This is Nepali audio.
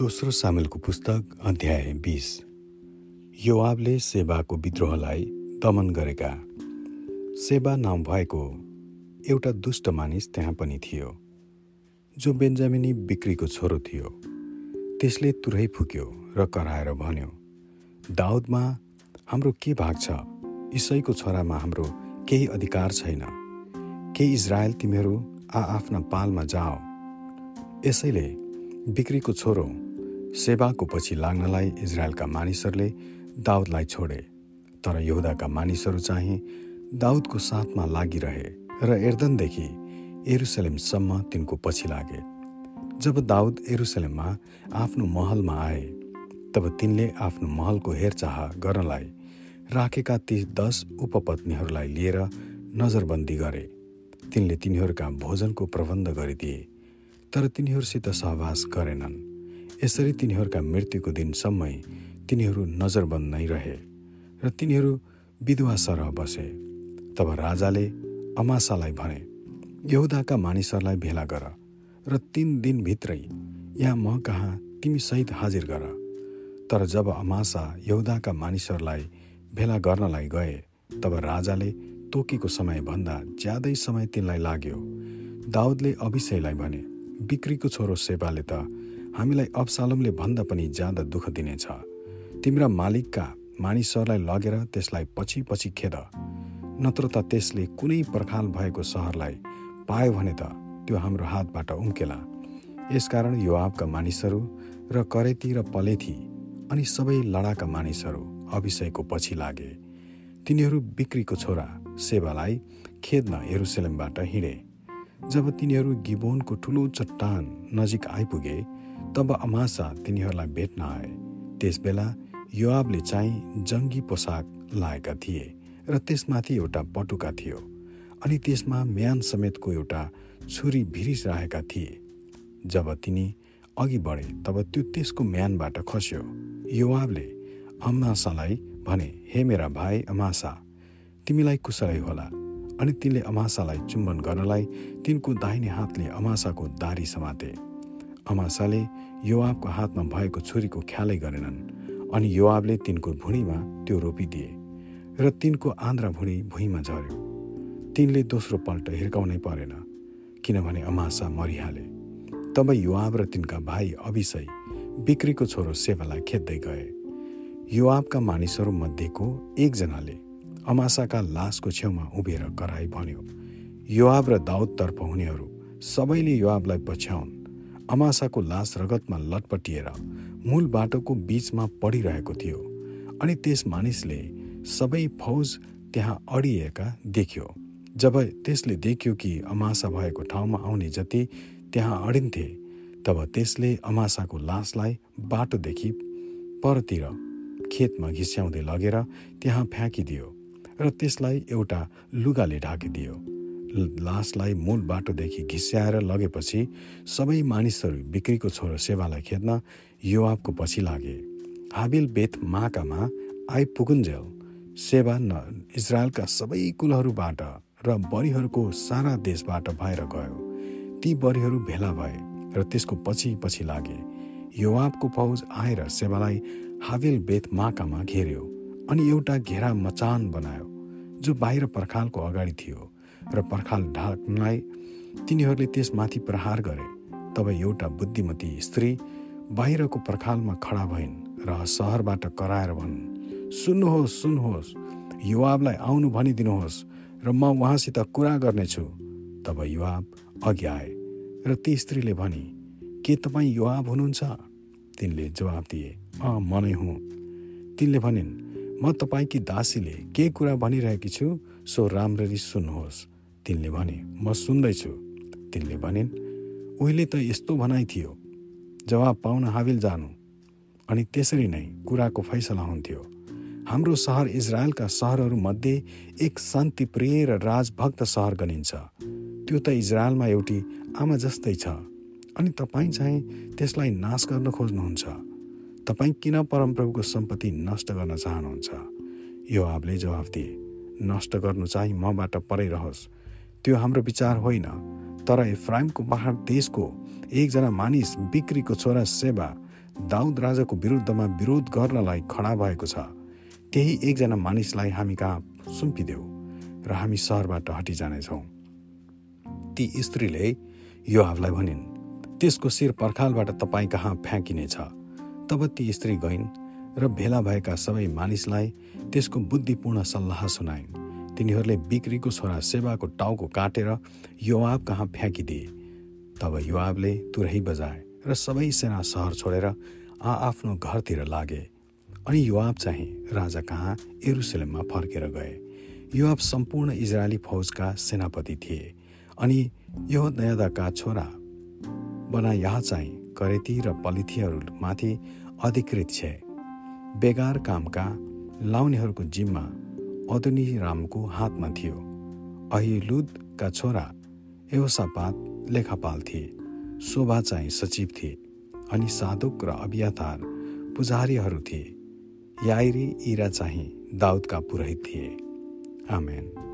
दोस्रो सामेलको पुस्तक अध्याय बिस। योआबले सेवाको विद्रोहलाई दमन गरेका। सेवा नाम भएको एउटा दुष्ट मानिस त्यहाँ पनि थियो जो बेन्जामिनी बिक्रीको छोरो थियो। त्यसले तुरै फुक्यो र कराएर भन्यो दाउदमा हाम्रो के भाग छ? इसैको छोरामा हाम्रो केही अधिकार छैन। के इजरायल तिमीहरू आआफ्ना पालमा जाओ? यसैले बिक्रीको छोरो सेवाको पछि लाग्नलाई इजरायलका मानिसहरूले दाउदलाई छोडे तर यहुदाका मानिसहरू चाहिँ दाउदको साथमा लागिरहे र एर्दनदेखि एरुसलेमसम्म तिनको पछि लागे। जब दाउद एरुसलेममा आफ्नो महलमा आए तब तिनले आफ्नो महलको हेरचाह गर्नलाई राखेका ती दस उपपत्नीहरूलाई लिएर नजरबन्दी गरे। तिनले तिनीहरूका भोजनको प्रबन्ध गरिदिए तर तिनीहरूसित सहवास गरेनन्। यसरी तिनीहरूका मृत्युको दिनसम्मै तिनीहरू नजरबन्द नै रहे र तिनीहरू विधवा सरह बसे। तब राजाले अमासालाई भने यहुदाका मानिसहरूलाई भेला गर र तिन दिनभित्रै यहाँ म कहाँ तिमी सहित हाजिर गर। तर जब अमासा यहुदाका मानिसहरूलाई भेला गर्नलाई गए तब राजाले तोकेको समयभन्दा ज्यादै समय तिनलाई लाग्यो। दाउदले अभिषयलाई भने बिक्रीको छोरो सेवाले त हामीलाई अबसालमले भन्दा पनि ज्यादा दुःख दिनेछ। तिम्रा मालिकका मानिसहरूलाई लगेर त्यसलाई पछि पछि खेद। नत्र त त्यसले कुनै पर्खाल भएको सहरलाई पायो भने त त्यो हाम्रो हातबाट उम्केला। यसकारण युवावका मानिसहरू र करेती र पलेथी अनि सबै लडाका मानिसहरू अभिषयको पछि लागे। तिनीहरू बिक्रीको छोरा सेवालाई खेद्न हेरुसेलमबाट हिँडे। जब तिनीहरू गिबोनको ठुलो चट्टान नजिक आइपुगे तब अमासा तिनीहरूलाई भेट्न आए। त्यसबेला युवाबले चाहिँ जङ्गी पोसाक लाएका थिए र त्यसमाथि एउटा पटुका थियो अनि त्यसमा म्यान समेतको एउटा छुरी भिरिरहेका थिए। जब तिनी अघि बढे तब त्यो त्यसको म्यानबाट खस्यो। युवाबले अमासालाई भने हे मेरा भाइ अमासा तिमीलाई कुशलै होला अनि तिनले अमासालाई चुम्बन गर्नलाई तिनको दाहिने हातले अमासाको दारी समाते। अमासाले युवाबको हातमा भएको छुरीको ख्यालै गरेनन् अनि युवाबले तिनको भुँडीमा त्यो रोपिदिए र तिनको आन्द्रा भुँडी भुइँमा झर्यो तिनले दोस्रो पल्ट हिर्काउनै परेन किनभने अमासा मरिहाले। तब युवाब र तिनका भाइ अभिषय बिक्रीको छोरो सेवालाई खेद्दै गए। युवाबका मानिसहरू मध्येको एकजनाले अमासाका लासको छेउमा उभिएर कराई भन्यो युवाब र दाउदतर्फ हुनेहरू सबैले युवाबलाई पछ्याउन् अमासाको लास रगतमा लटपटिएर मूल बाटोको बीचमा पडिरहेको थियो अनि त्यस मानिसले सबै फौज त्यहाँ अडिएका देख्यो। जब त्यसले देख्यो कि अमासा भएको ठाउँमा आउने जति त्यहाँ अडिन्थे तब त्यसले अमासाको लासलाई बाटोदेखि परतिर खेतमा घिस्याउँदै लगेर त्यहाँ फ्याँकिदियो र त्यसलाई एउटा लुगाले ढाकिदियो। लासलाई मूल बाटोदेखि घिस्याएर लगेपछि सबै मानिसहरू बिक्रीको छोरो सेवालाई खेद्न युवाबको पछि लागे। हाबिल बेत माकामा आइपुगुन्जेल सेवा न इजरायलका सबै कुलहरूबाट र बरीहरूको सारा देशबाट भएर गयो। ती बरीहरू भेला भए र त्यसको पछि पछि लागे। युवाबको फौज आएर सेवालाई हावेल बेत माकामा घेर्यो अनि एउटा घेरा मचान बनायो जो बाहिर पर्खालको अगाडि थियो। र पर्खाल ढाक्नलाई तिनीहरूले त्यसमाथि प्रहार गरे। तब एउटा बुद्धिमती स्त्री बाहिरको पर्खालमा खडा भइन् र सहरबाट कराएर भन् सुन्नुहोस् सुन्नुहोस् युवाबलाई आउनु भनिदिनुहोस् र म उहाँसित कुरा गर्नेछु। तब युवाब अघि आए र ती स्त्रीले भने के तपाईँ युवाब हुनुहुन्छ? तिनले जवाब दिए अँ म नै हुँ। तिनले भनिन् म तपाईँकी दासीले के कुरा भनिरहेकी छु सो राम्ररी सुन्नुहोस्। तिनले भने म सुन्दैछु। तिनले भनिन् उहिले त यस्तो भनाइ थियो। जवाब पाउन हाविल जानु। अनि त्यसरी नै कुराको फैसला हुन्थ्यो। हाम्रो सहर इजरायलका सहरहरूमध्ये एक शान्तिप्रिय र राजभक्त सहर गनिन्छ। त्यो त इजरायलमा एउटी आमा जस्तै छ। अनि तपाईँ चाहिँ त्यसलाई नाश गर्न खोज्नुहुन्छ। तपाईँ किन परमप्रभुको सम्पत्ति नष्ट गर्न चाहनुहुन्छ? यो आबले जवाफ दिए नष्ट गर्नु चाहिँ मबाट रहोस्। त्यो हाम्रो विचार होइन। तर इफ्राइमको पहाड देशको एकजना मानिस बिक्रीको छोरा सेवा दाउद राजाको विरुद्धमा विरोध गर्नलाई खडा भएको छ। त्यही एकजना मानिसलाई हामी कहाँ सुम्पिदेऊ र हामी सहरबाट हटिजानेछौँ। ती स्त्रीले योहावलाई भनिन् त्यसको शिर पर्खालबाट तपाईँ कहाँ फ्याँकिनेछ? तब ती स्त्री गइन् र भेला भएका सबै मानिसलाई त्यसको बुद्धिपूर्ण सल्लाह सुनाइन्। तिनीहरूले बिक्रीको छोरा सेवाको टाउको काटेर युवाब कहाँ फ्याँकिदिए। तब युवाबले तुरही बजाए र सबै सेना सहर छोडेर आ आफ्नो घरतिर लागे। अनि युवाब चाहिँ राजा कहाँ एरुसलेममा फर्केर गए। युवाब सम्पूर्ण इजरायली फौजका सेनापति थिए। अनि यो नयादाका छोरा बना यहाँ चाहिँ करेती र पलिथीहरूमाथि अधिकृत छे। बेगार कामका लाउनेहरूको जिम्मा अदुनी रामको हातमा थियो। अहिलुदका छोरा एवसापात लेखापाल थिए। शोभा चाहिँ सचिव थिए अनि साधुक र अभियातार पुजारीहरू थिए। याइरी इरा चाहिँ दाउदका पुरोहित थिए। आमेन।